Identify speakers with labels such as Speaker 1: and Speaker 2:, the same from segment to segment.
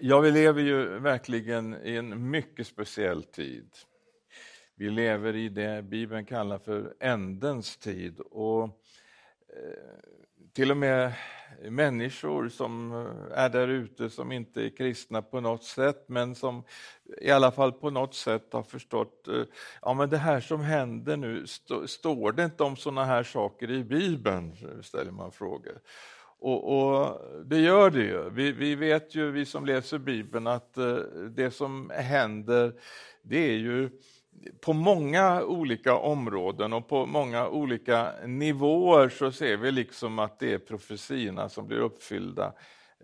Speaker 1: Ja, vi lever ju verkligen i en mycket speciell tid. Vi lever i det Bibeln kallar för ändens tid. Och eh, till och med människor som eh, är där ute som inte är kristna på något sätt men som i alla fall på något sätt har förstått eh, ja men det här som händer nu, st står det inte om sådana här saker i Bibeln? ställer man frågor. Och, och, Det gör det ju. Vi, vi, vet ju, vi som läser Bibeln, att eh, det som händer, det är ju på många olika områden och på många olika nivåer så ser vi liksom att det är profetiorna som blir uppfyllda.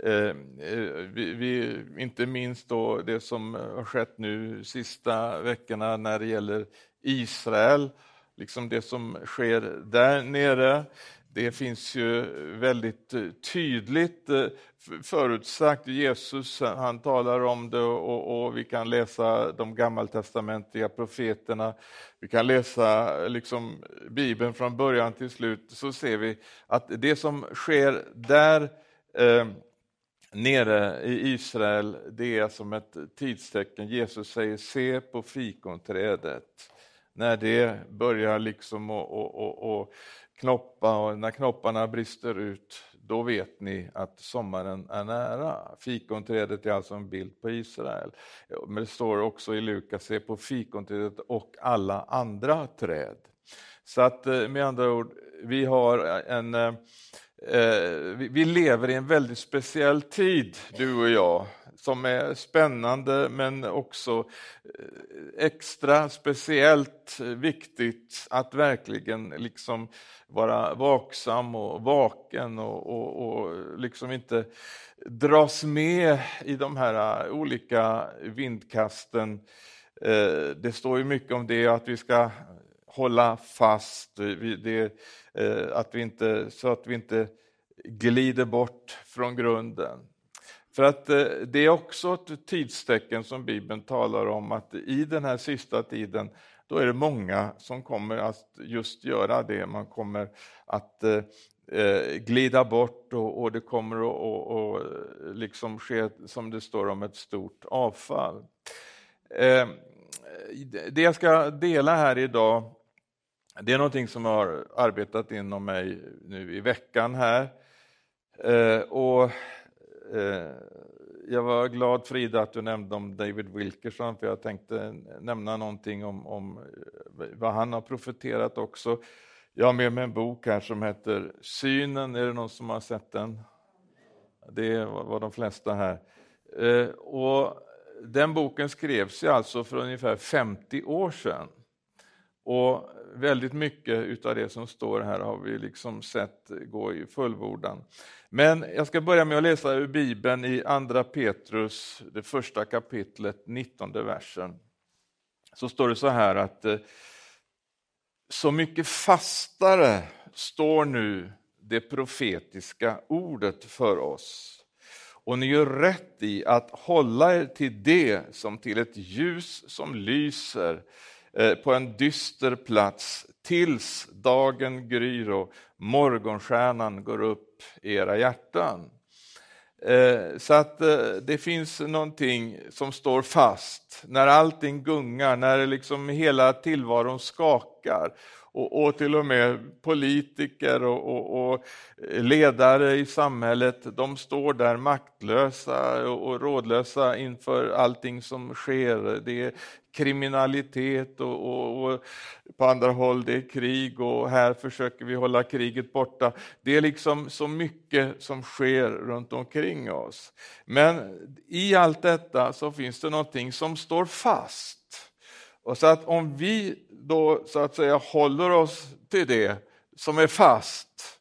Speaker 1: Eh, eh, vi, vi, inte minst då det som har skett nu sista veckorna när det gäller Israel, liksom det som sker där nere. Det finns ju väldigt eh, tydligt eh, förutsagt. Jesus han talar om det och, och vi kan läsa de gammaltestamentliga profeterna. Vi kan läsa eh, liksom Bibeln från början till slut. Så ser vi att det som sker där eh, nere i Israel, det är som ett tidstecken. Jesus säger se på fikonträdet. När det börjar liksom och, och, och knoppa och när knopparna brister ut, då vet ni att sommaren är nära. Fikonträdet är alltså en bild på Israel. Men det står också i Lukas, se på fikonträdet och alla andra träd. Så att eh, med andra ord, vi har en eh, Eh, vi lever i en väldigt speciell tid, du och jag som är spännande men också eh, extra speciellt viktigt att verkligen liksom vara vaksam och vaken och, och, och liksom inte dras med i de här eh, olika vindkasten. Det står ju mycket om det, att vi ska hålla fast, det, Eh, att vi inte, så att vi inte glider bort från grunden. För att eh, det är också ett tidstecken som Bibeln talar om att i den här sista tiden då är det många som kommer att just göra det. Man kommer att eh, glida bort och, det kommer att och, och liksom ske, som det står om, ett stort avfall. Det jag ska dela här idag, det är någonting som har arbetat inom mig nu i veckan här. Eh, och Eh, jag var glad Frida att du nämnde om David Wilkerson, för jag tänkte nämna någonting om, om eh, vad han har profeterat också. Jag har med mig en bok här som heter Synen, är det någon som har sett den? Det var de flesta här. Eh, och den boken skrevs ju alltså för ungefär 50 år sedan. Och väldigt mycket av det som står här har vi liksom sett gå i fullbordan. Men jag ska börja med att läsa ur Bibeln i Andra Petrus, det första kapitlet, 19 versen. Så står det så här att eh, så mycket fastare står nu det profetiska ordet för oss. Och ni gör rätt i att hålla er till det som till ett ljus som lyser Eh, på en dyster plats tills dagen gryr och morgonstjärnan går upp i era hjärtan. Eh, så att eh, det finns någonting som står fast när allting gungar, när liksom hela tillvaron skakar och, och till och med politiker och, och, och, ledare i samhället, de står där maktlösa och, rådlösa inför allting som sker. Det är kriminalitet och, på andra håll det är krig och här försöker vi hålla kriget borta. Det är liksom så mycket som sker runt omkring oss. Men i allt detta så finns det någonting som står fast. Och så att om vi då så att säga håller oss till det som är fast,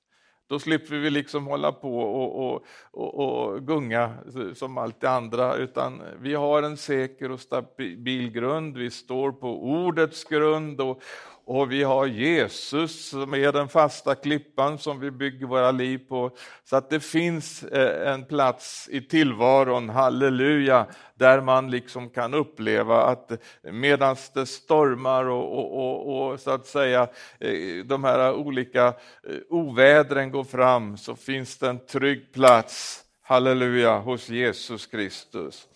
Speaker 1: då slipper vi liksom hålla på och, och, och, och, gunga som allt det andra, utan vi har en säker och stabil grund. Vi står på ordets grund och, och vi har Jesus som är den fasta klippan som vi bygger våra liv på. Så att det finns eh, en plats i tillvaron, halleluja, där man liksom kan uppleva att medan det stormar och, och, och, och, så att säga eh, de här olika eh, ovädren går fram så finns det en trygg plats halleluja, hos Jesus Kristus.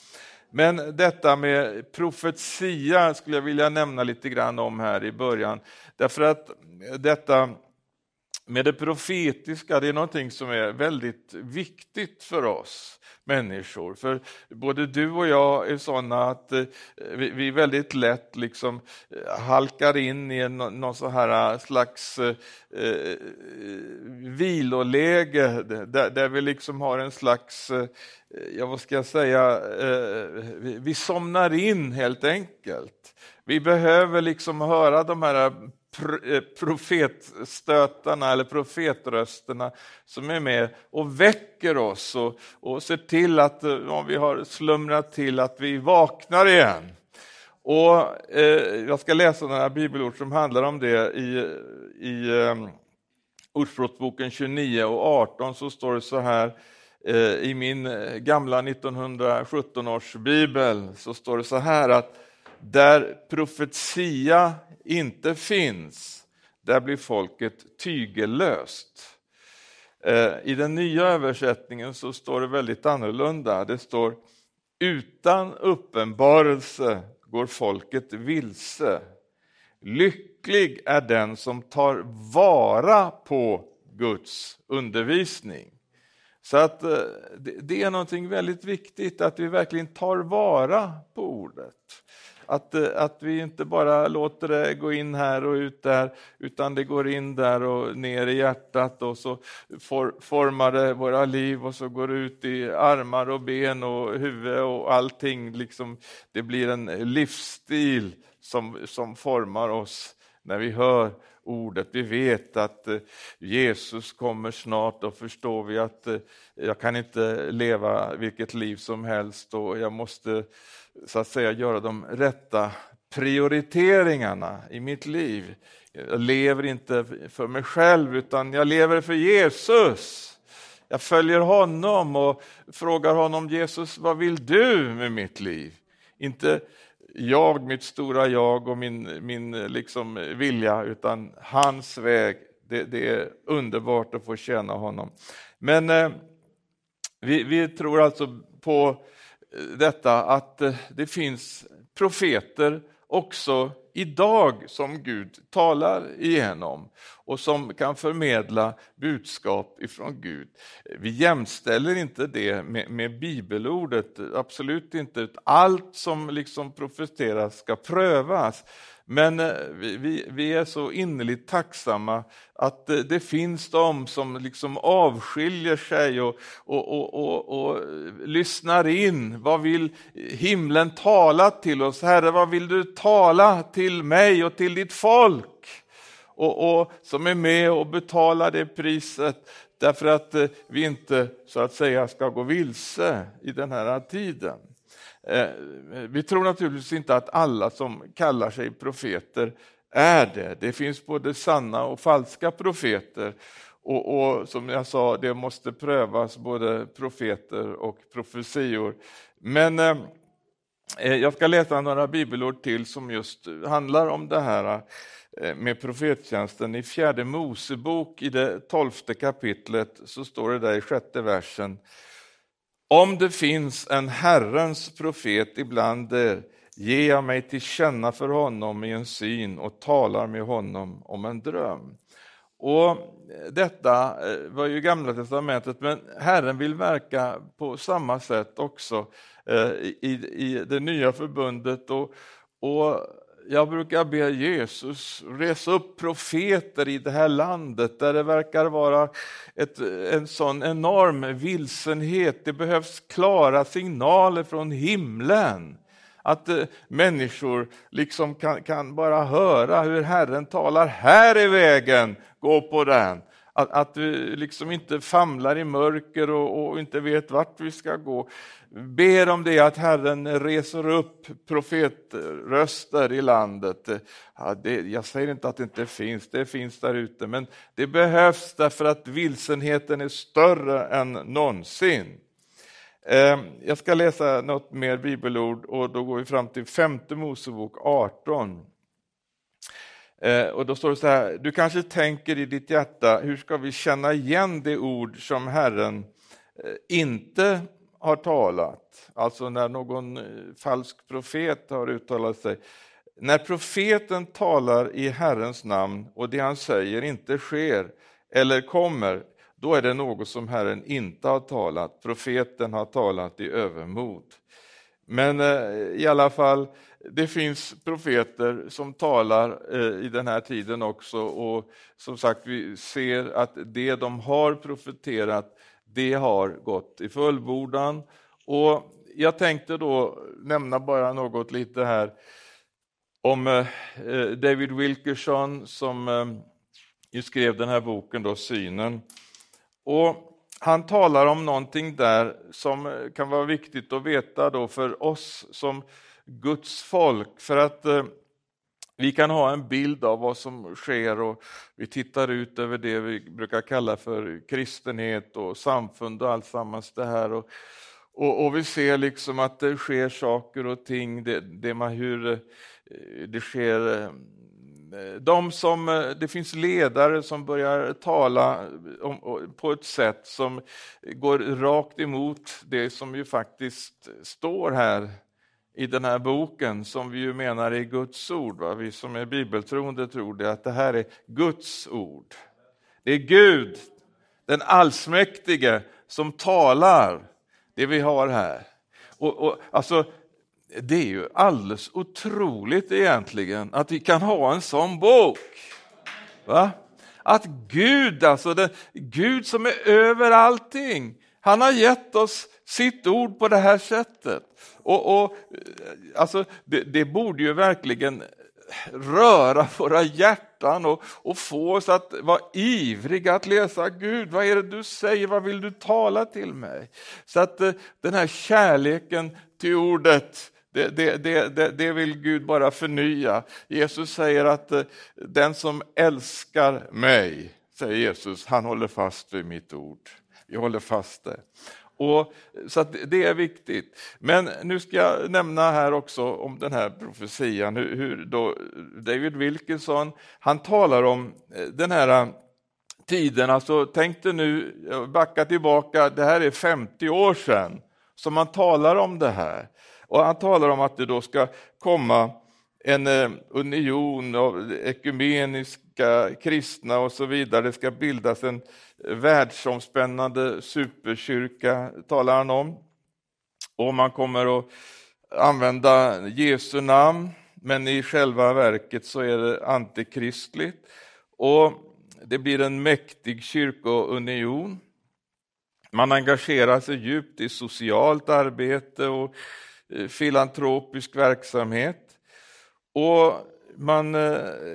Speaker 1: Men detta med profetia skulle jag vilja nämna lite grann om här i början. Därför att detta med det profetiska, det är någonting som är väldigt viktigt för oss människor. För både du och jag är sådana att eh, vi, väldigt lätt liksom eh, halkar in i någon så här eh, slags eh, viloläge där, där, vi liksom har en slags, ja vad ska jag säga, vi, vi somnar in helt enkelt. Vi behöver liksom höra de här Eh, profetstötarna eller profetrösterna som är med och väcker oss och, och ser till att eh, om vi har slumrat till att vi vaknar igen. Och eh, Jag ska läsa några bibelord som handlar om det i, i eh, Ordspråksboken 29 och 18 så står det så här eh, i min gamla 1917 års bibel så står det så här att där profetia inte finns, där blir folket tygellöst. Eh, I den nya översättningen så står det väldigt annorlunda. Det står utan uppenbarelse går folket vilse. Lycklig är den som tar vara på Guds undervisning. Så att eh, det är någonting väldigt viktigt att vi verkligen tar vara på ordet. Att, eh, att vi inte bara låter det gå in här och ut där, utan det går in där och ner i hjärtat och så for, formar det våra liv och så går det ut i armar och ben och huvud och allting. Liksom, det blir en livsstil som, som formar oss när vi hör ordet. Vi vet att eh, Jesus kommer snart och förstår vi att eh, jag kan inte leva vilket liv som helst och jag måste så att säga göra de rätta prioriteringarna i mitt liv. Jag lever inte för mig själv utan jag lever för Jesus. Jag följer honom och frågar honom Jesus, vad vill du med mitt liv? Inte jag, mitt stora jag och min, min liksom vilja, utan hans väg. Det, det är underbart att få tjäna honom. Men eh, vi, vi tror alltså på detta att eh, det finns profeter också idag som Gud talar igenom och som kan förmedla budskap ifrån Gud. Vi jämställer inte det med, med bibelordet, absolut inte. Allt som liksom profeteras ska prövas. Men eh, vi, vi, vi, är så innerligt tacksamma att eh, det finns de som liksom avskiljer sig och, och, och, och, och lyssnar in. Vad vill himlen tala till oss? Herre, vad vill du tala till mig och till ditt folk? Och, och som är med och betalar det priset därför att eh, vi inte så att säga ska gå vilse i den här tiden. Eh, vi tror naturligtvis inte att alla som kallar sig profeter är det. Det finns både sanna och falska profeter. Och, och, som jag sa, det måste prövas både profeter och profetior. Men eh, eh jag ska läsa några bibelord till som just handlar om det här eh, med profettjänsten. I fjärde Mosebok i det tolfte kapitlet så står det där i sjätte versen om det finns en Herrens profet ibland er, ger jag mig till känna för honom i en syn och talar med honom om en dröm. Och Detta eh, var ju Gamla testamentet, men Herren vill verka på samma sätt också eh, i, i det nya förbundet. Och, och jag brukar be Jesus resa upp profeter i det här landet där det verkar vara ett, en sån enorm vilsenhet. Det behövs klara signaler från himlen. Att eh, människor liksom kan, kan, bara höra hur Herren talar, här är vägen, gå på den. Att, att vi liksom inte famlar i mörker och, och, inte vet vart vi ska gå. Ber om det att Herren reser upp profetröster i landet. Ja, det, jag säger inte att det inte finns, det finns där ute, men det behövs därför att vilsenheten är större än någonsin. Ehm, jag ska läsa något mer bibelord och då går vi fram till femte Mosebok 18. Eh, och då står det så här, du kanske tänker i ditt hjärta, hur ska vi känna igen det ord som Herren eh, inte har talat, alltså när någon eh, falsk profet har uttalat sig, när profeten talar i Herrens namn och det han säger inte sker eller kommer, då är det något som Herren inte har talat. Profeten har talat i övermod. Men i alla fall, det finns profeter som talar eh, i den här tiden också och som sagt, vi ser att det de har profeterat, det har gått i fullbordan. Och jag tänkte då nämna bara något lite här om eh, eh David Wilkerson som eh, skrev den här boken, då, Synen. Och han talar om någonting där som eh, kan vara viktigt att veta då för oss som Guds folk. För att eh, vi kan ha en bild av vad som sker och vi tittar ut över det vi brukar kalla för kristenhet och samfund och alltsammans det här. Och, och, och, vi ser liksom att det sker saker och ting, det, det, man, hur eh, det sker eh, de som, eh, det finns ledare som börjar tala om, på ett sätt som går rakt emot det som ju faktiskt står här i den här boken som vi ju menar är Guds ord. Va? Vi som är bibeltroende tror det att det här är Guds ord. Det är Gud, den allsmäktige, som talar det vi har här. Och, och alltså, det är ju alldeles otroligt egentligen att vi kan ha en sån bok. Va? Att Gud, alltså den, Gud som är över allting, han har gett oss sitt ord på det här sättet. Och, och alltså, det, det, borde ju verkligen röra våra hjärtan och, och, få oss att vara ivriga att läsa Gud. Vad är det du säger? Vad vill du tala till mig? Så att eh, den här kärleken till ordet det, det, det, det, vill Gud bara förnya. Jesus säger att eh, den som älskar mig, säger Jesus, han håller fast vid mitt ord. Vi håller fast det. Och, så det är viktigt. Men nu ska jag nämna här också om den här profetian, hur, hur då David Wilkinson, han talar om eh, den här eh, tiden, alltså tänk dig nu, backa tillbaka, det här är 50 år sedan som man talar om det här. Och han talar om att det då ska komma en eh, union av ekumeniska kristna och så vidare. Det ska bildas en eh, världsomspännande superkyrka, talar han om. Och man kommer att använda Jesu namn, men i själva verket så är det antikristligt. Och det blir en mäktig kyrkounion. Man engagerar sig djupt i socialt arbete och eh, filantropisk verksamhet. Och man eh,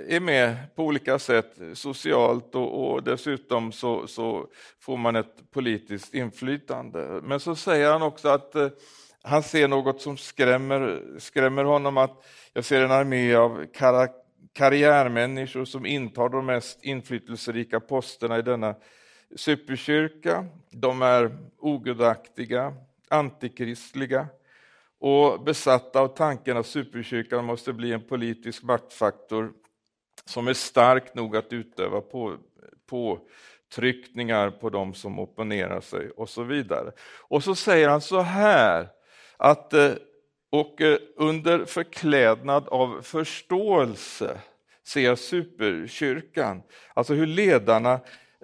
Speaker 1: är med på olika sätt socialt och, och dessutom så, så, får man ett politiskt inflytande. Men så säger han också att eh, han ser något som skrämmer, skrämmer honom, att jag ser en armé av kar karriärmänniskor som intar de mest inflytelserika posterna i denna superkyrka. De är ogudaktiga, antikristliga, och besatta av tanken att superkyrkan måste bli en politisk maktfaktor som är stark nog att utöva på, påtryckningar på de som opponerar sig och så vidare. Och så säger han så här att eh, och eh, under förklädnad av förståelse ser jag superkyrkan, alltså hur ledarna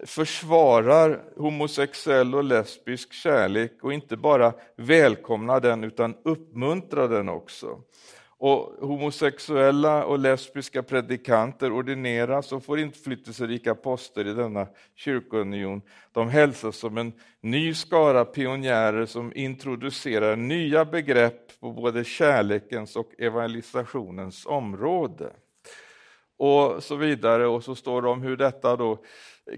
Speaker 1: försvarar homosexuell och lesbisk kärlek och inte bara välkomnar den utan uppmuntrar den också. Och homosexuella och lesbiska predikanter ordineras och får inflytelserika poster i denna kyrkounion. De hälsas som en ny skara pionjärer som introducerar nya begrepp på både kärlekens och evangelisationens område. Och så vidare, och så står det om hur detta då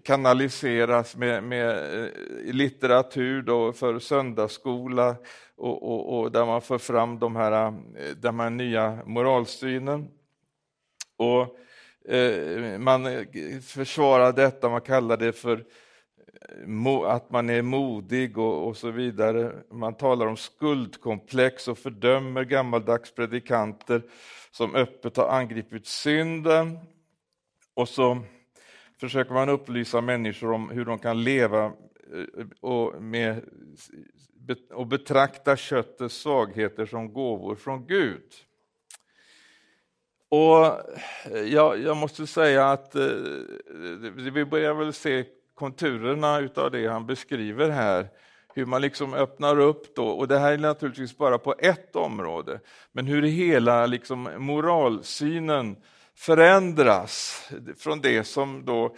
Speaker 1: kanaliseras med, med eh, litteratur då för söndagsskola och, och, och, där man för fram de här, eh, de här nya moralsynen. Och eh, man eh, försvarar detta, man kallar det för att man är modig och, och, så vidare. Man talar om skuldkomplex och fördömer gammaldags predikanter som öppet har angripit synden. Och så försöker man upplysa människor om hur de kan leva eh, och, med, och betrakta köttets svagheter som gåvor från Gud. Och eh, jag, jag måste säga att eh, vi börjar väl se konturerna utav det han beskriver här hur man liksom öppnar upp då, och det här är naturligtvis bara på ett område, men hur hela liksom moralsynen förändras från det som då,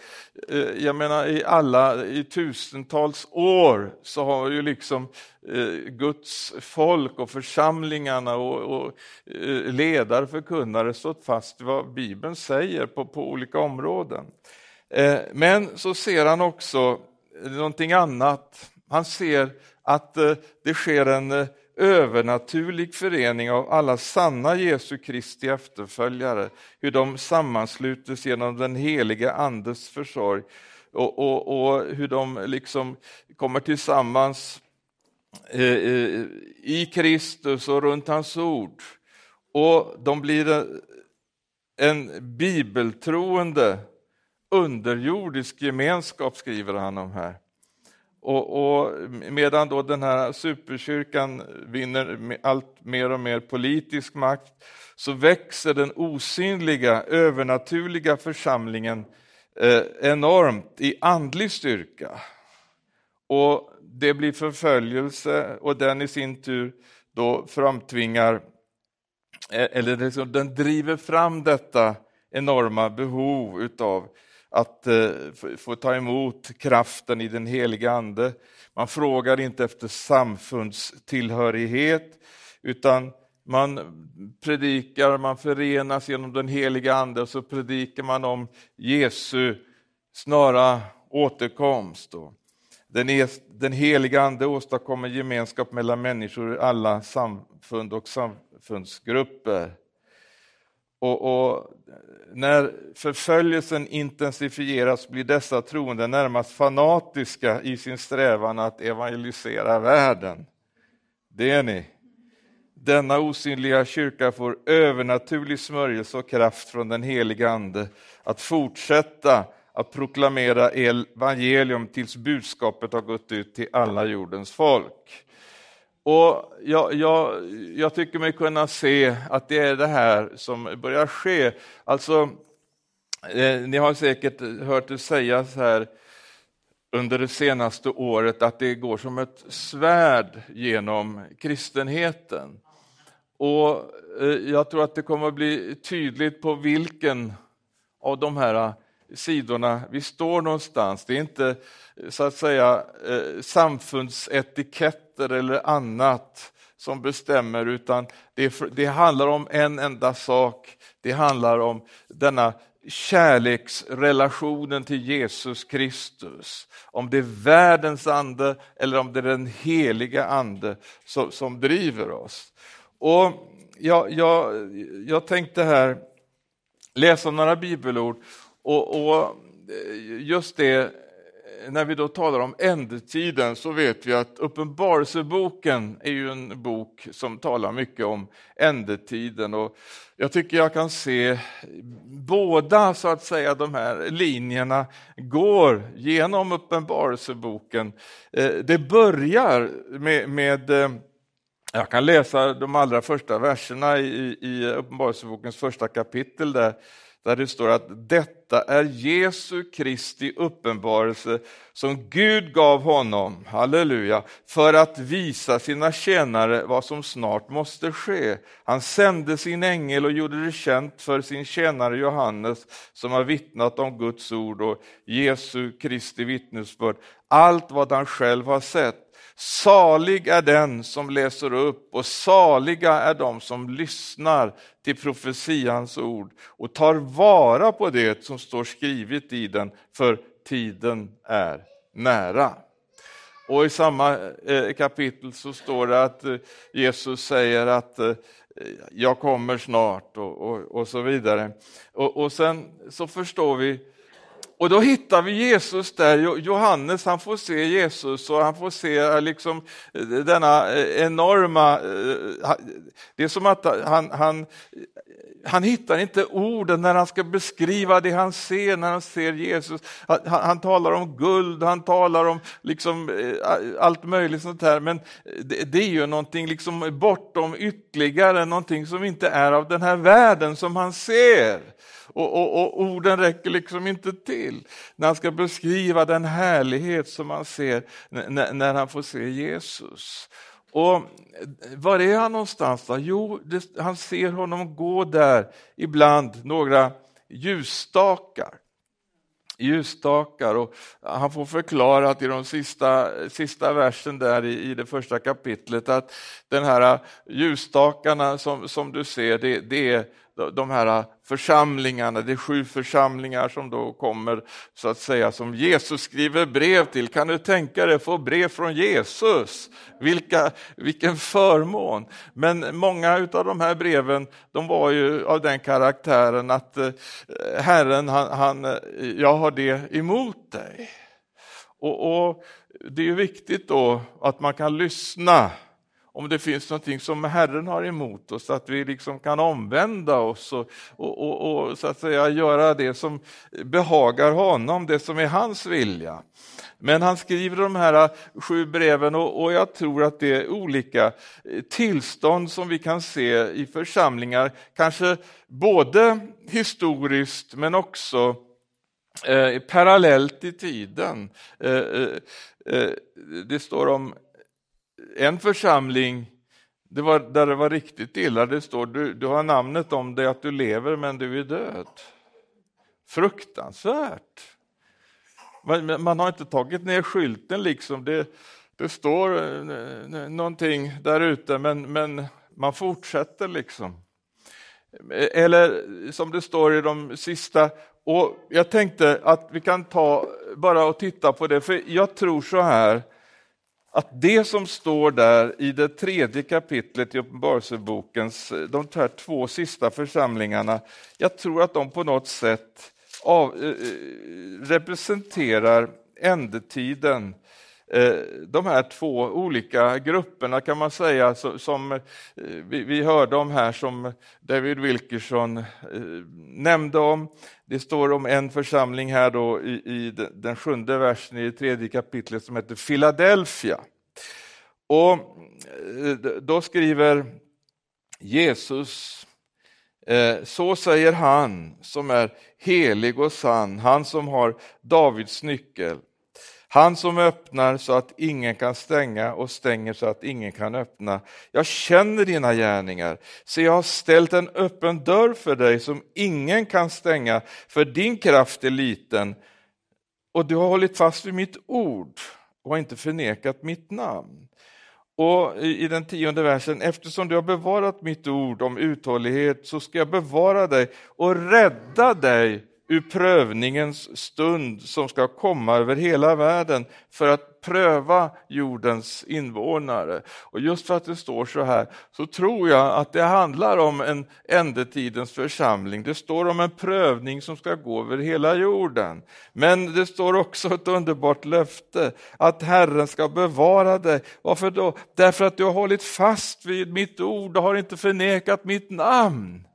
Speaker 1: eh, jag menar i alla, i tusentals år så har ju liksom eh, Guds folk och församlingarna och, och eh, ledare, förkunnare stått fast vid vad Bibeln säger på, på olika områden. Men så ser han också någonting annat. Han ser att det sker en övernaturlig förening av alla sanna Jesu Kristi efterföljare, hur de sammanslutes genom den heliga Andes försorg och, och, och hur de liksom kommer tillsammans eh, eh, i Kristus och runt hans ord. Och de blir en bibeltroende underjordisk gemenskap, skriver han om här. Och, och, medan då den här superkyrkan vinner allt mer och mer politisk makt så växer den osynliga, övernaturliga församlingen eh, enormt i andlig styrka. Och det blir förföljelse och den i sin tur då framtvingar, eh, eller liksom, den driver fram detta enorma behov utav att eh, få ta emot kraften i den heliga Ande. Man frågar inte efter samfundstillhörighet, utan man predikar, man förenas genom den heliga Ande och så predikar man om Jesu snara återkomst. Den, e-, den heliga Ande åstadkommer gemenskap mellan människor i alla samfund och samfundsgrupper. Och, och, när förföljelsen intensifieras blir dessa troende närmast fanatiska i sin strävan att evangelisera världen. Det är ni. Denna osynliga kyrka får övernaturlig smörjelse och kraft från den heliga Ande att fortsätta att proklamera evangelium tills budskapet har gått ut till alla jordens folk. Och jag, jag, jag, tycker mig kunna se att det är det här som börjar ske. Alltså, eh, ni har säkert hört det sägas här under det senaste året att det går som ett svärd genom kristenheten. Och eh, jag tror att det kommer att bli tydligt på vilken av de här sidorna vi står någonstans. Det är inte så att säga eh, samfundsetiketter eller annat som bestämmer, utan det, det handlar om en enda sak. Det handlar om denna kärleksrelationen till Jesus Kristus. Om det är världens ande eller om det är den heliga ande som, som driver oss. Och jag, jag, jag tänkte här läsa några bibelord och, och eh, just det, när vi då talar om ändetiden så vet vi att Uppenbarelseboken är ju en bok som talar mycket om ändetiden. Och jag tycker jag kan se båda så att säga de här linjerna går genom Uppenbarelseboken. Eh, det börjar med, med eh, jag kan läsa de allra första verserna i, i Uppenbarelsebokens första kapitel där där det står att detta är Jesu Kristi uppenbarelse som Gud gav honom, halleluja, för att visa sina tjänare vad som snart måste ske. Han sände sin ängel och gjorde det känt för sin tjänare Johannes som har vittnat om Guds ord och Jesu Kristi vittnesbörd, allt vad han själv har sett. Salig är den som läser upp och saliga är de som lyssnar till profetians ord och tar vara på det som står skrivet i den, för tiden är nära. Och i samma eh, kapitel så står det att eh, Jesus säger att eh, jag kommer snart och, och, och så vidare. Och, och sen så förstår vi och då hittar vi Jesus där, Johannes han får se Jesus och han får se eh, liksom eh, denna eh, enorma, det är som att han, han han hittar inte orden när han ska beskriva det han ser när han ser Jesus. Han, han talar om guld, han talar om liksom, allt möjligt sånt här, men det, det, är ju någonting liksom bortom ytterligare, någonting som inte är av den här världen som han ser. Och, och, och, orden räcker liksom inte till när han ska beskriva den härlighet som han ser när, när han får se Jesus. Och var är han någonstans då? Jo, det, han ser honom gå där ibland några ljusstakar. Ljusstakar och han får förklarat i de sista, sista versen där i, i det första kapitlet att den här ljusstakarna som, som du ser, det, det är de här församlingarna, det är sju församlingar som då kommer så att säga som Jesus skriver brev till. Kan du tänka dig att få brev från Jesus? Vilka, vilken förmån! Men många av de här breven de var ju av den karaktären att eh, Herren, han, han, eh, jag har det emot dig. Och, och Det är ju viktigt då att man kan lyssna om det finns någonting som Herren har emot oss, att vi liksom kan omvända oss och, och, och, och, så att säga göra det som behagar honom, det som är hans vilja. Men han skriver de här sju breven och, och jag tror att det är olika tillstånd som vi kan se i församlingar, kanske både historiskt men också eh, parallellt i tiden. Eh, eh, eh det står om en församling det var, där det var riktigt illa, det står du, du har namnet om dig att du lever men du är död. Fruktansvärt. Man, man har inte tagit ner skylten liksom, det, det står eh, någonting där ute men, men man fortsätter liksom. Eller som det står i de sista, och jag tänkte att vi kan ta bara och titta på det, för jag tror så här att det som står där i det tredje kapitlet i Uppenbarelsebokens, de här två sista församlingarna, jag tror att de på något sätt av, eh, eh, representerar ändetiden. Eh, de här två olika grupperna kan man säga som eh, vi hörde om här som David Wilkerson eh, nämnde om. Det står om en församling här då i, den sjunde versen i det tredje kapitlet som heter Philadelphia. Och då skriver Jesus, så säger han som är helig och sann, han som har Davids nyckel. Han som öppnar så att ingen kan stänga och stänger så att ingen kan öppna. Jag känner dina gärningar, så jag har ställt en öppen dörr för dig som ingen kan stänga, för din kraft är liten och du har hållit fast vid mitt ord och har inte förnekat mitt namn. Och i den tionde versen, eftersom du har bevarat mitt ord om uthållighet så ska jag bevara dig och rädda dig ur prövningens stund som ska komma över hela världen för att pröva jordens invånare. Och just för att det står så här så tror jag att det handlar om en ändetidens församling. Det står om en prövning som ska gå över hela jorden. Men det står också ett underbart löfte att Herren ska bevara dig. Varför då? Därför att du har hållit fast vid mitt ord och har inte förnekat mitt namn.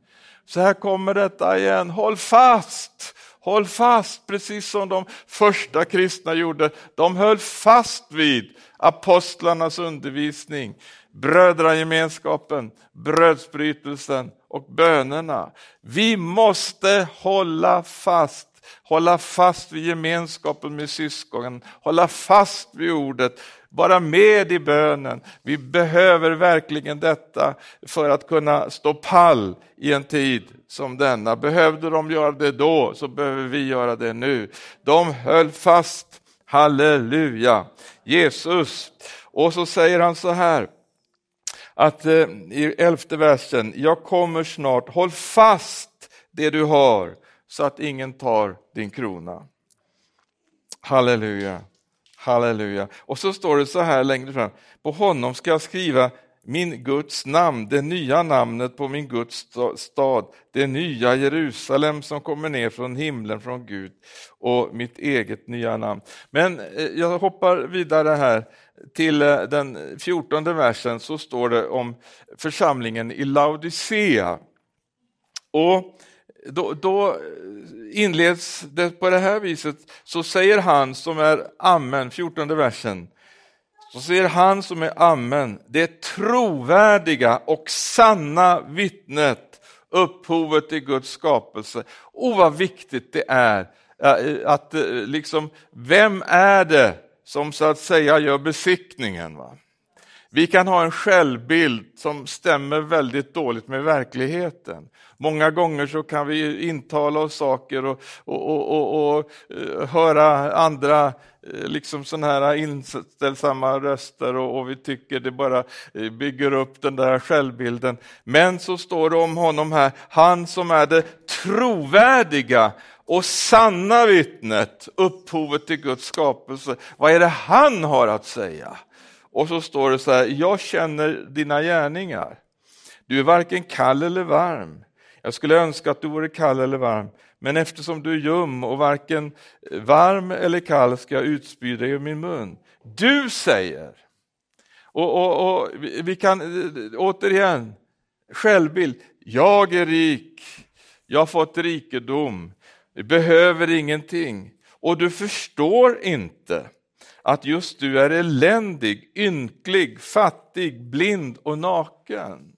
Speaker 1: Så här kommer detta igen, håll fast! Håll fast, precis som de första kristna gjorde. De höll fast vid apostlarnas undervisning, brödragemenskapen, brödsbrytelsen och bönerna. Vi måste hålla fast, hålla fast vid gemenskapen med syskonen, hålla fast vid ordet, vara med i bönen. Vi behöver verkligen detta för att kunna stå pall i en tid som denna. Behövde de göra det då så behöver vi göra det nu. De höll fast, halleluja. Jesus, och så säger han så här, att eh, i elfte versen, jag kommer snart, håll fast det du har så att ingen tar din krona. Halleluja. Halleluja. Och så står det så här längre fram, på honom ska jag skriva min Guds namn, det nya namnet på min Guds stad, det nya Jerusalem som kommer ner från himlen från Gud och mitt eget nya namn. Men eh, jag hoppar vidare här till eh, den fjortonde versen så står det om församlingen i Laodicea. Och då, då eh, inleds det på det här viset, så säger han som är Amen, 14 versen, så säger han som är Amen, det trovärdiga och sanna vittnet, upphovet till Guds skapelse. Och vad viktigt det är eh, att eh, liksom, vem är det som så att säga gör besiktningen? Va? Vi kan ha en självbild som stämmer väldigt dåligt med verkligheten. Många gånger så kan vi intala oss saker och, och, och, och, och eh, höra andra eh, liksom sådana här inställsamma röster och, vi tycker det bara eh, bygger upp den där självbilden. Men så står det om honom här, han som är det trovärdiga och sanna vittnet, upphovet till Guds skapelse. Vad är det han har att säga? Och så står det så här, jag känner dina gärningar. Du är varken kall eller varm. Jag skulle önska att du vore kall eller varm, men eftersom du är ljum och varken varm eller kall ska jag utspy dig ur min mun. Du säger, och, och, och vi kan återigen, självbild, jag är rik, jag har fått rikedom, behöver ingenting och du förstår inte att just du är eländig, ynklig, fattig, blind och naken.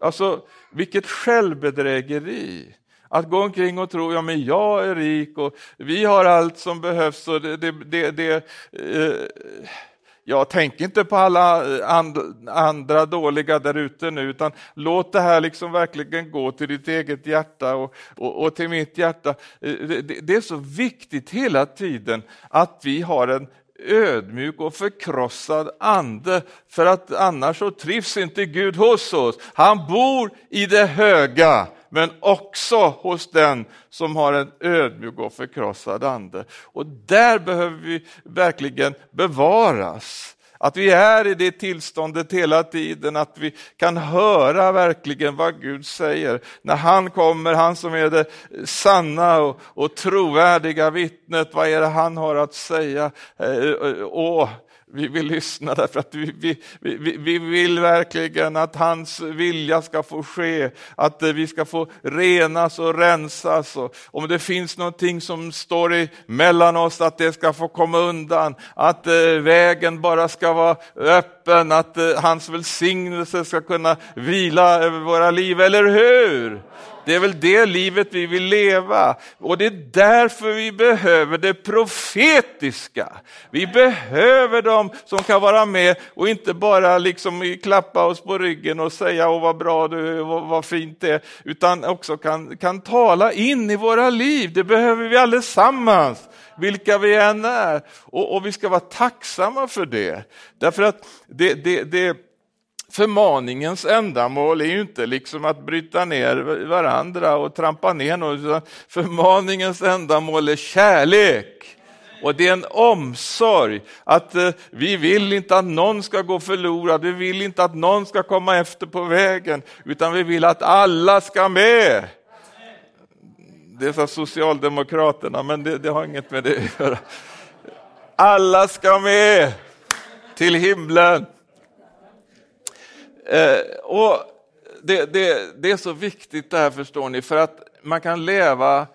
Speaker 1: Alltså, vilket självbedrägeri! Att gå omkring och tro, ja men jag är rik och vi har allt som behövs. Och det, det, det, det eh, jag tänker inte på alla eh, and, andra dåliga där ute nu, utan låt det här liksom verkligen gå till ditt eget hjärta och, och, och till mitt hjärta. Eh, det, det, är så viktigt hela tiden att vi har en ödmjuk och förkrossad ande, för att annars så trivs inte Gud hos oss. Han bor i det höga, men också hos den som har en ödmjuk och förkrossad ande. Och där behöver vi verkligen bevaras. Att vi är i det tillståndet hela tiden, att vi kan höra verkligen vad Gud säger. När han kommer, han som är det sanna och, och trovärdiga vittnet, vad är det han har att säga? Eh, eh, och vi vill lyssna därför att vi, vi, vi, vi vill verkligen att hans vilja ska få ske, att eh, vi ska få renas och rensas. Och om det finns någonting som står mellan oss, att det ska få komma undan, att eh, vägen bara ska vara öppen, att eh, hans välsignelse ska kunna vila över våra liv, eller hur? Det är väl det livet vi vill leva och det är därför vi behöver det profetiska. Vi behöver dem som kan vara med och inte bara liksom klappa oss på ryggen och säga åh vad bra du är, vad fint det är, utan också kan, kan tala in i våra liv. Det behöver vi allesammans vilka vi än är. Och, och, vi ska vara tacksamma för det. Därför att det, det, det förmaningens ändamål är ju inte liksom att bryta ner varandra och trampa ner någon, utan förmaningens ändamål är kärlek. Och det är en omsorg att eh, vi vill inte att någon ska gå förlorad, vi vill inte att någon ska komma efter på vägen, utan vi vill att alla ska med. Det sa Socialdemokraterna, men det, det har inget med det att göra. Alla ska med till himlen. Eh, och det, det, det, är så viktigt det här förstår ni, för att man kan leva,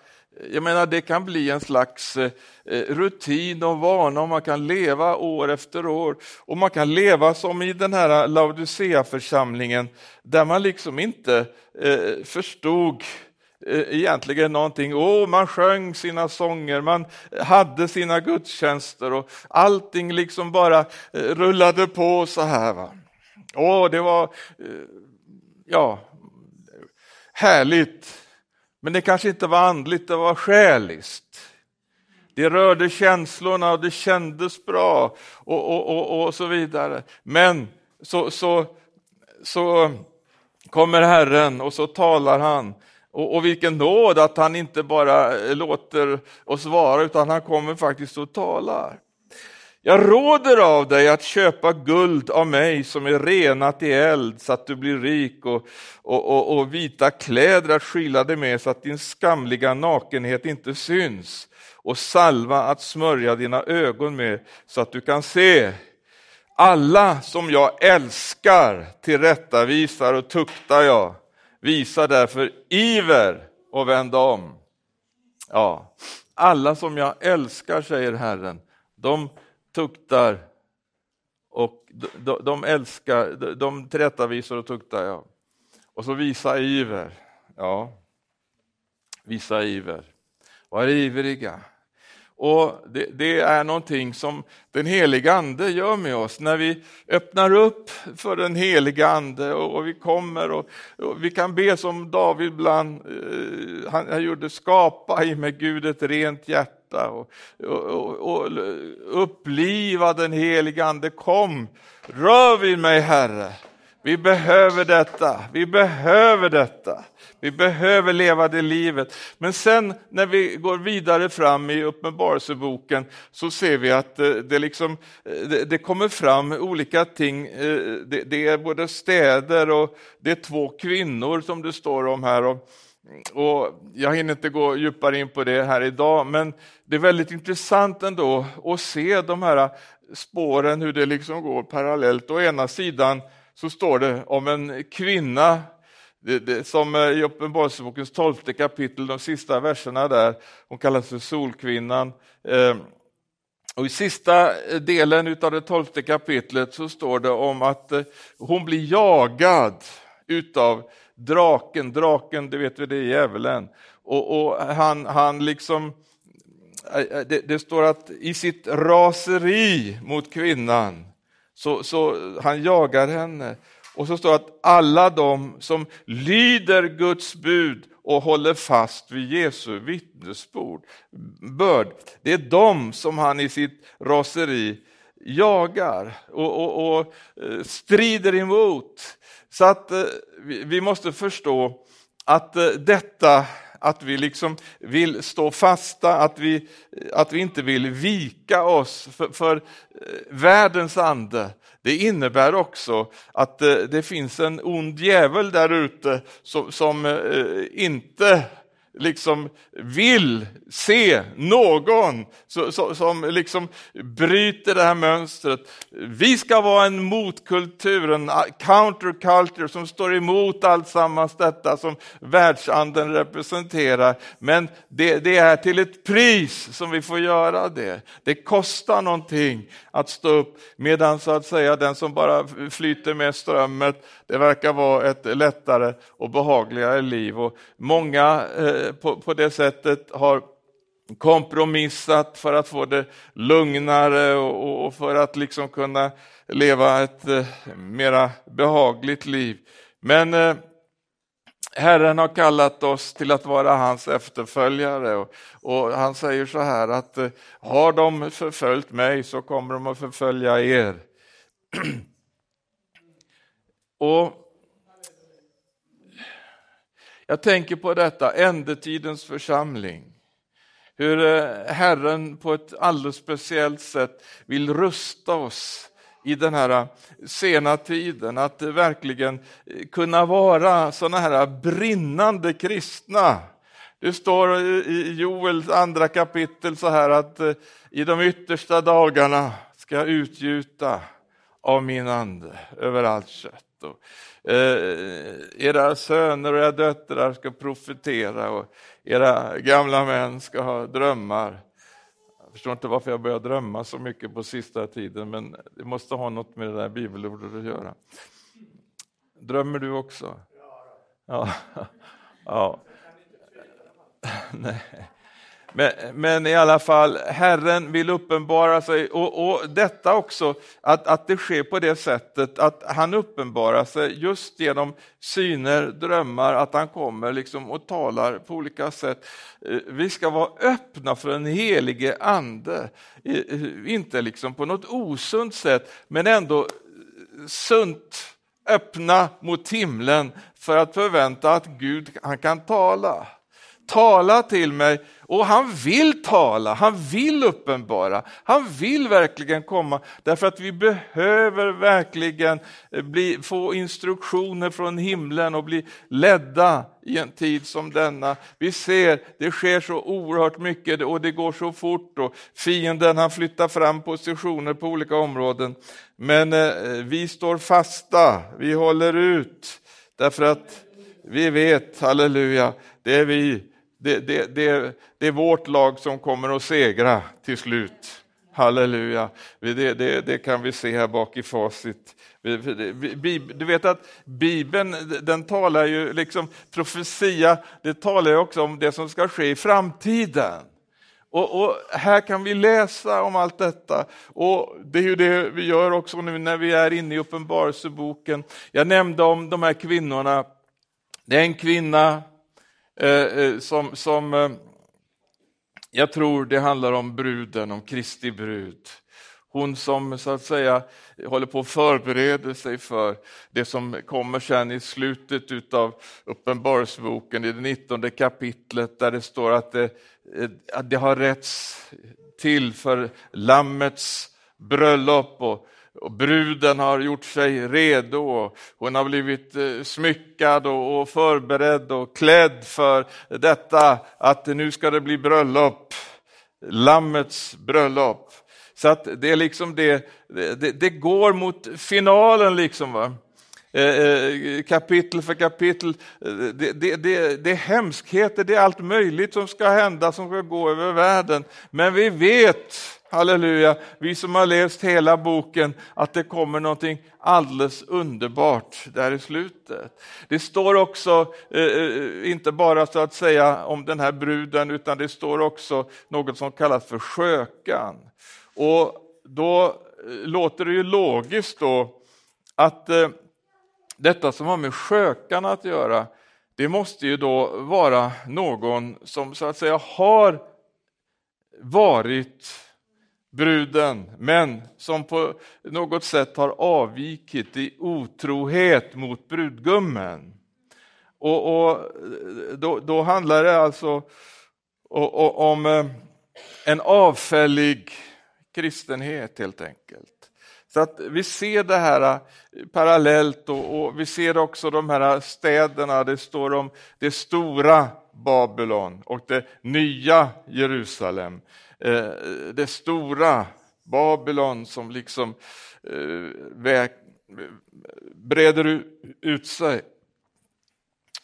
Speaker 1: jag menar det kan bli en slags eh, eh, rutin och vana och man kan leva år efter år. Och man kan leva som i den här Laodicea-församlingen där man liksom inte eh, förstod eh, egentligen någonting. Oh, man sjöng sina sånger, man hade sina gudstjänster och allting liksom bara eh, rullade på så här. Va? Åh, det var eh, ja, härligt. Men det kanske inte var andligt, det var själiskt. Det rörde känslorna och det kändes bra och, och, och, och så vidare. Men så, så, så kommer Herren och så talar han. Och, och vilken nåd att han inte bara låter oss vara utan han kommer faktiskt och talar. Jag råder av dig att köpa guld av mig som är renat i eld så att du blir rik och, och, och, och vita kläder att skyla dig med så att din skamliga nakenhet inte syns och salva att smörja dina ögon med så att du kan se. Alla som jag älskar tillrättavisar och tuktar jag. visa därför iver och vända om. Ja, alla som jag älskar, säger Herren, de tuktar och de, de älskar, de, de tillrättavisar och tuktar Ja. Och så visa iver. Ja, visa iver. Var ivriga. Och det, det, är någonting som den heliga Ande gör med oss när vi öppnar upp för den heliga Ande och, och vi kommer och, och, vi kan be som David bland, eh, han, han, gjorde, skapa i mig Gud ett rent hjärta och, och, uppliva den helige Ande. Kom, rör vid mig Herre. Vi behöver detta, vi behöver detta. Vi behöver leva det livet. Men sen när vi går vidare fram i Uppenbarelseboken så ser vi att eh, det, liksom, eh, det, kommer fram olika ting. Eh, det, det, är både städer och det är två kvinnor som det står om här. Och, jag hinner inte gå djupare in på det här idag, men det är väldigt intressant ändå att se de här spåren, hur det liksom går parallellt. Å ena sidan så står det om en kvinna det, det, som i Uppenbarelsebokens tolfte kapitel, de sista verserna där, hon kallas för Solkvinnan. Ehm, och I sista delen av det tolfte kapitlet så står det om att eh, hon blir jagad utav draken, draken det vet vi det är djävulen. Och, och han, han liksom, eh, eh, det, det, står att i sitt raseri mot kvinnan så, så han jagar henne. Och så står det att alla de som lyder Guds bud och håller fast vid Jesu vittnesbörd, det är de som han i sitt raseri jagar och, och, och eh, strider emot. Så att eh, vi måste förstå att eh, detta att vi liksom vill stå fasta, att vi, att vi inte vill vika oss för, för eh, världens ande. Det innebär också att det finns en ond djävul där ute som, som inte liksom vill se någon som liksom bryter det här mönstret. Vi ska vara en motkultur, en counterculture som står emot allt sammans detta som världsanden representerar. Men det, det, är till ett pris som vi får göra det. Det kostar någonting att stå upp medan så att säga den som bara flyter med strömmet, det verkar vara ett lättare och behagligare liv. Och många eh, på, på det sättet har kompromissat för att få det lugnare och, och för att liksom kunna leva ett eh, mera behagligt liv. Men eh, Herren har kallat oss till att vara hans efterföljare och, och han säger så här att eh, har de förföljt mig så kommer de att förfölja er. och jag tänker på detta, ändetidens församling. Hur eh, Herren på ett alldeles speciellt sätt vill rusta oss i den här eh, sena tiden, att eh, verkligen kunna vara sådana här brinnande kristna. Det står i Joels andra kapitel så här att i de yttersta dagarna ska jag utgjuta av min ande över allt kött. Och, eh, era söner och era döttrar ska profetera och era gamla män ska ha drömmar. Jag förstår inte varför jag börjar drömma så mycket på sista tiden, men det måste ha något med det där bibelordet att göra. Drömmer du också? Ja. ja. Nej. Men, men, i alla fall, Herren vill uppenbara sig och, och detta också, att, att det sker på det sättet att han uppenbarar sig just genom syner, drömmar, att han kommer liksom och talar på olika sätt. Eh, vi ska vara öppna för den helige ande, eh, inte liksom på något osunt sätt, men ändå sunt öppna mot himlen för att förvänta att Gud han kan tala. Tala till mig och han vill tala, han vill uppenbara, han vill verkligen komma därför att vi behöver verkligen eh, bli, få instruktioner från himlen och bli ledda i en tid som denna. Vi ser, det sker så oerhört mycket och det går så fort och fienden han flyttar fram positioner på olika områden. Men eh, vi står fasta, vi håller ut därför att vi vet, halleluja, det är vi, det, det, det, det är vårt lag som kommer att segra till slut. Halleluja, det, det, det kan vi se här bak i facit. Du vet att Bibeln den talar ju liksom, profetia, det talar ju också om det som ska ske i framtiden. Och, och, Här kan vi läsa om allt detta. Och Det är ju det vi gör också nu när vi är inne i Uppenbarelseboken. Jag nämnde om de här kvinnorna. Det är en kvinna Eh, eh, som, som eh, jag tror det handlar om bruden, om Kristi brud. Hon som så att säga håller på att förbereda sig för det som kommer sen i slutet av Uppenbarelseboken, i det 19 kapitlet, där det står att det, att det har rätts till för Lammets bröllop och, och bruden har gjort sig redo. Hon har blivit eh, smyckad och, och förberedd och klädd för detta att nu ska det bli bröllop. Lammets bröllop. Så att det är liksom det, det, det går mot finalen liksom. Va? Eh, eh, kapitel för kapitel. Eh, det, det, det, det är hemskheter, det är allt möjligt som ska hända, som ska gå över världen. Men vi vet, halleluja, vi som har läst hela boken, att det kommer någonting alldeles underbart där i slutet. Det står också, inte bara så att säga om den här bruden, utan det står också något som kallas för skökan. Och då låter det ju logiskt då att detta som har med skökan att göra, det måste ju då vara någon som så att säga har varit bruden, men som på något sätt har avvikit i otrohet mot brudgummen. Och, och då, då, handlar det alltså om eh, en avfällig kristenhet helt enkelt. Så att vi ser det här eh, parallellt och, och, vi ser också de här städerna, det står om det stora Babylon och det nya Jerusalem. Eh, det stora Babylon som liksom eh, breder ut sig.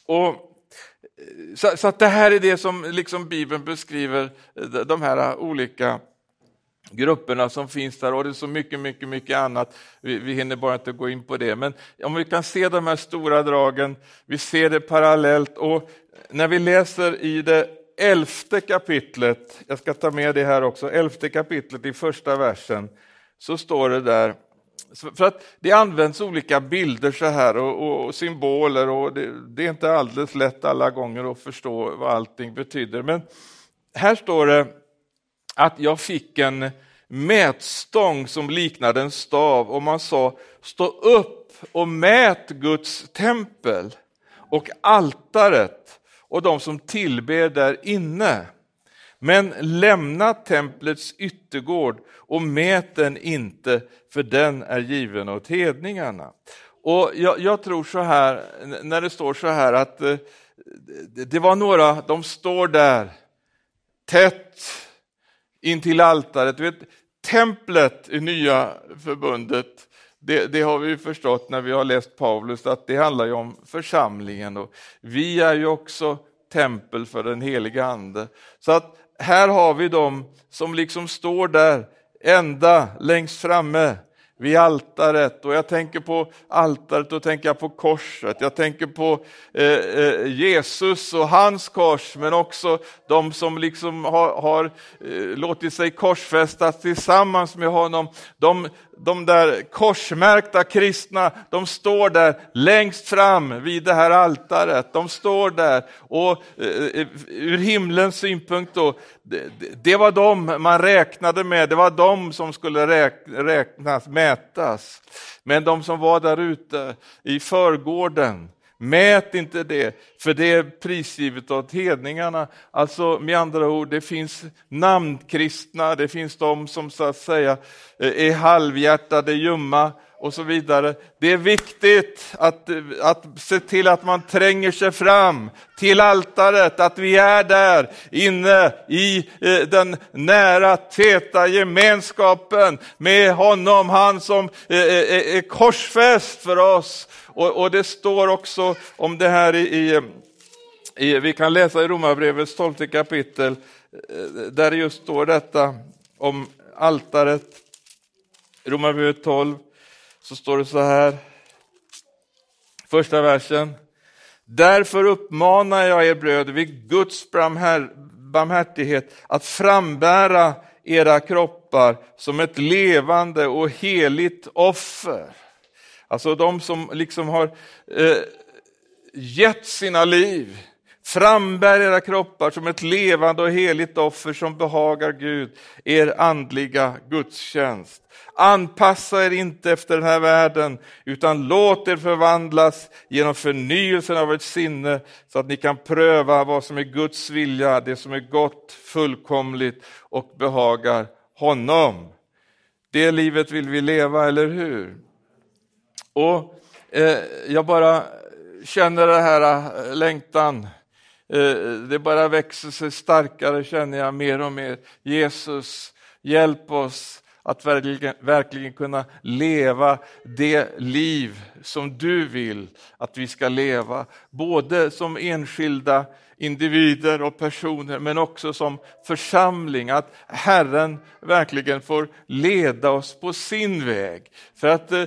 Speaker 1: Och eh, så, så, att det här är det som liksom Bibeln beskriver, eh, de här olika grupperna som finns där och det är så mycket, mycket, mycket annat. Vi, vi hinner bara inte gå in på det. Men om vi kan se de här stora dragen, vi ser det parallellt och när vi läser i det elfte kapitlet, jag ska ta med det här också, elfte kapitlet i första versen, så står det där, för att det används olika bilder så här och, och, och symboler och det, det, är inte alldeles lätt alla gånger att förstå vad allting betyder. Men här står det att jag fick en mätstång som liknade en stav och man sa stå upp och mät Guds tempel och altaret och de som tillber där inne. Men lämna templets yttergård och mät den inte, för den är given åt hedningarna. Och jag, jag, tror så här, när det står så här att eh, det var några, de står där tätt in till altaret. Du vet, templet i nya förbundet, det, det, har vi förstått när vi har läst Paulus, att det handlar ju om församlingen. Och vi är ju också tempel för den heliga Ande. Så att här har vi dem som liksom står där ända längst framme vid altaret. Och jag tänker på altaret och tänker jag på korset. Jag tänker på eh, eh, Jesus och hans kors, men också de som liksom har, har eh, låtit sig korsfästas tillsammans med honom. De, de där korsmärkta kristna, de står där längst fram vid det här altaret. De står där och eh, eh, ur himlens synpunkt då, det, var de man räknade med, det var de som skulle räknas, mätas. Men de som var där ute i förgården, Mät inte det, för det är prisgivet åt hedningarna. Alltså med andra ord, det finns namnkristna, det finns de som så att säga eh, är halvhjärtade, ljumma och så vidare. Det är viktigt att, att se till att man tränger sig fram till altaret, att vi är där inne i eh, den nära, täta gemenskapen med honom, han som eh, eh, är korsfäst för oss. Och, och det står också om det här i, i vi kan läsa i Romarbrevets tolfte kapitel, där det just står detta om altaret. Romarbrevet 12 så står det så här, första versen. Därför uppmanar jag er bröder vid Guds barmhärtighet att frambära era kroppar som ett levande och heligt offer. Alltså de som liksom har eh, gett sina liv Frambär era kroppar som ett levande och heligt offer som behagar Gud, er andliga gudstjänst. Anpassa er inte efter den här världen, utan låt er förvandlas genom förnyelsen av ert sinne, så att ni kan pröva vad som är Guds vilja, det som är gott, fullkomligt och behagar honom. Det livet vill vi leva, eller hur? Och eh, Jag bara känner den här eh, längtan Eh, det bara växer sig starkare känner jag mer och mer. Jesus, hjälp oss att verkligen, verkligen kunna leva det liv som du vill att vi ska leva. Både som enskilda individer och personer men också som församling. Att Herren verkligen får leda oss på sin väg. För att eh,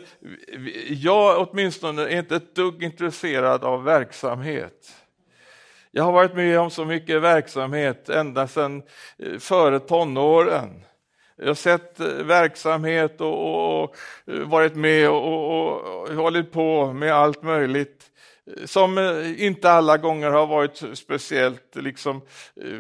Speaker 1: jag åtminstone är inte ett dugg intresserad av verksamhet. Jag har varit med om så mycket verksamhet ända sedan eh, före tonåren. Jag har sett eh, verksamhet och, och eh, varit med och, och, och hållit på med allt möjligt som inte alla gånger har varit speciellt liksom,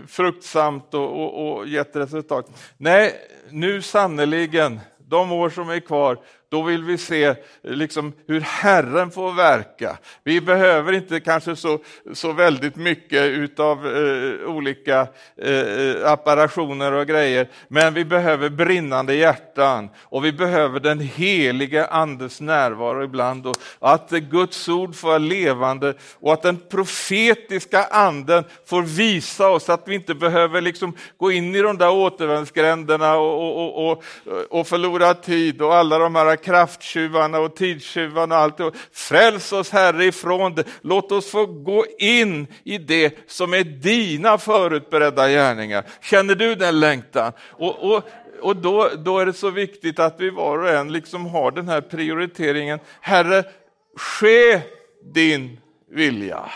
Speaker 1: fruktsamt och, och, och gett resultat. Nej, nu sannerligen, de år som är kvar, då vill vi se liksom, hur Herren får verka. Vi behöver inte kanske så, så väldigt mycket av eh, olika eh, apparationer och grejer, men vi behöver brinnande hjärtan och vi behöver den helige Andes närvaro ibland. Och att Guds ord får vara levande och att den profetiska anden får visa oss att vi inte behöver liksom gå in i de där återvändsgränderna och, och, och, och förlora tid och alla de här krafttjuvarna och tidstjuvarna och allt. Fräls oss Herre ifrån det. Låt oss få gå in i det som är dina förutberedda gärningar. Känner du den längtan? Och, och, och då, då är det så viktigt att vi var och en liksom har den här prioriteringen. Herre, ske din vilja.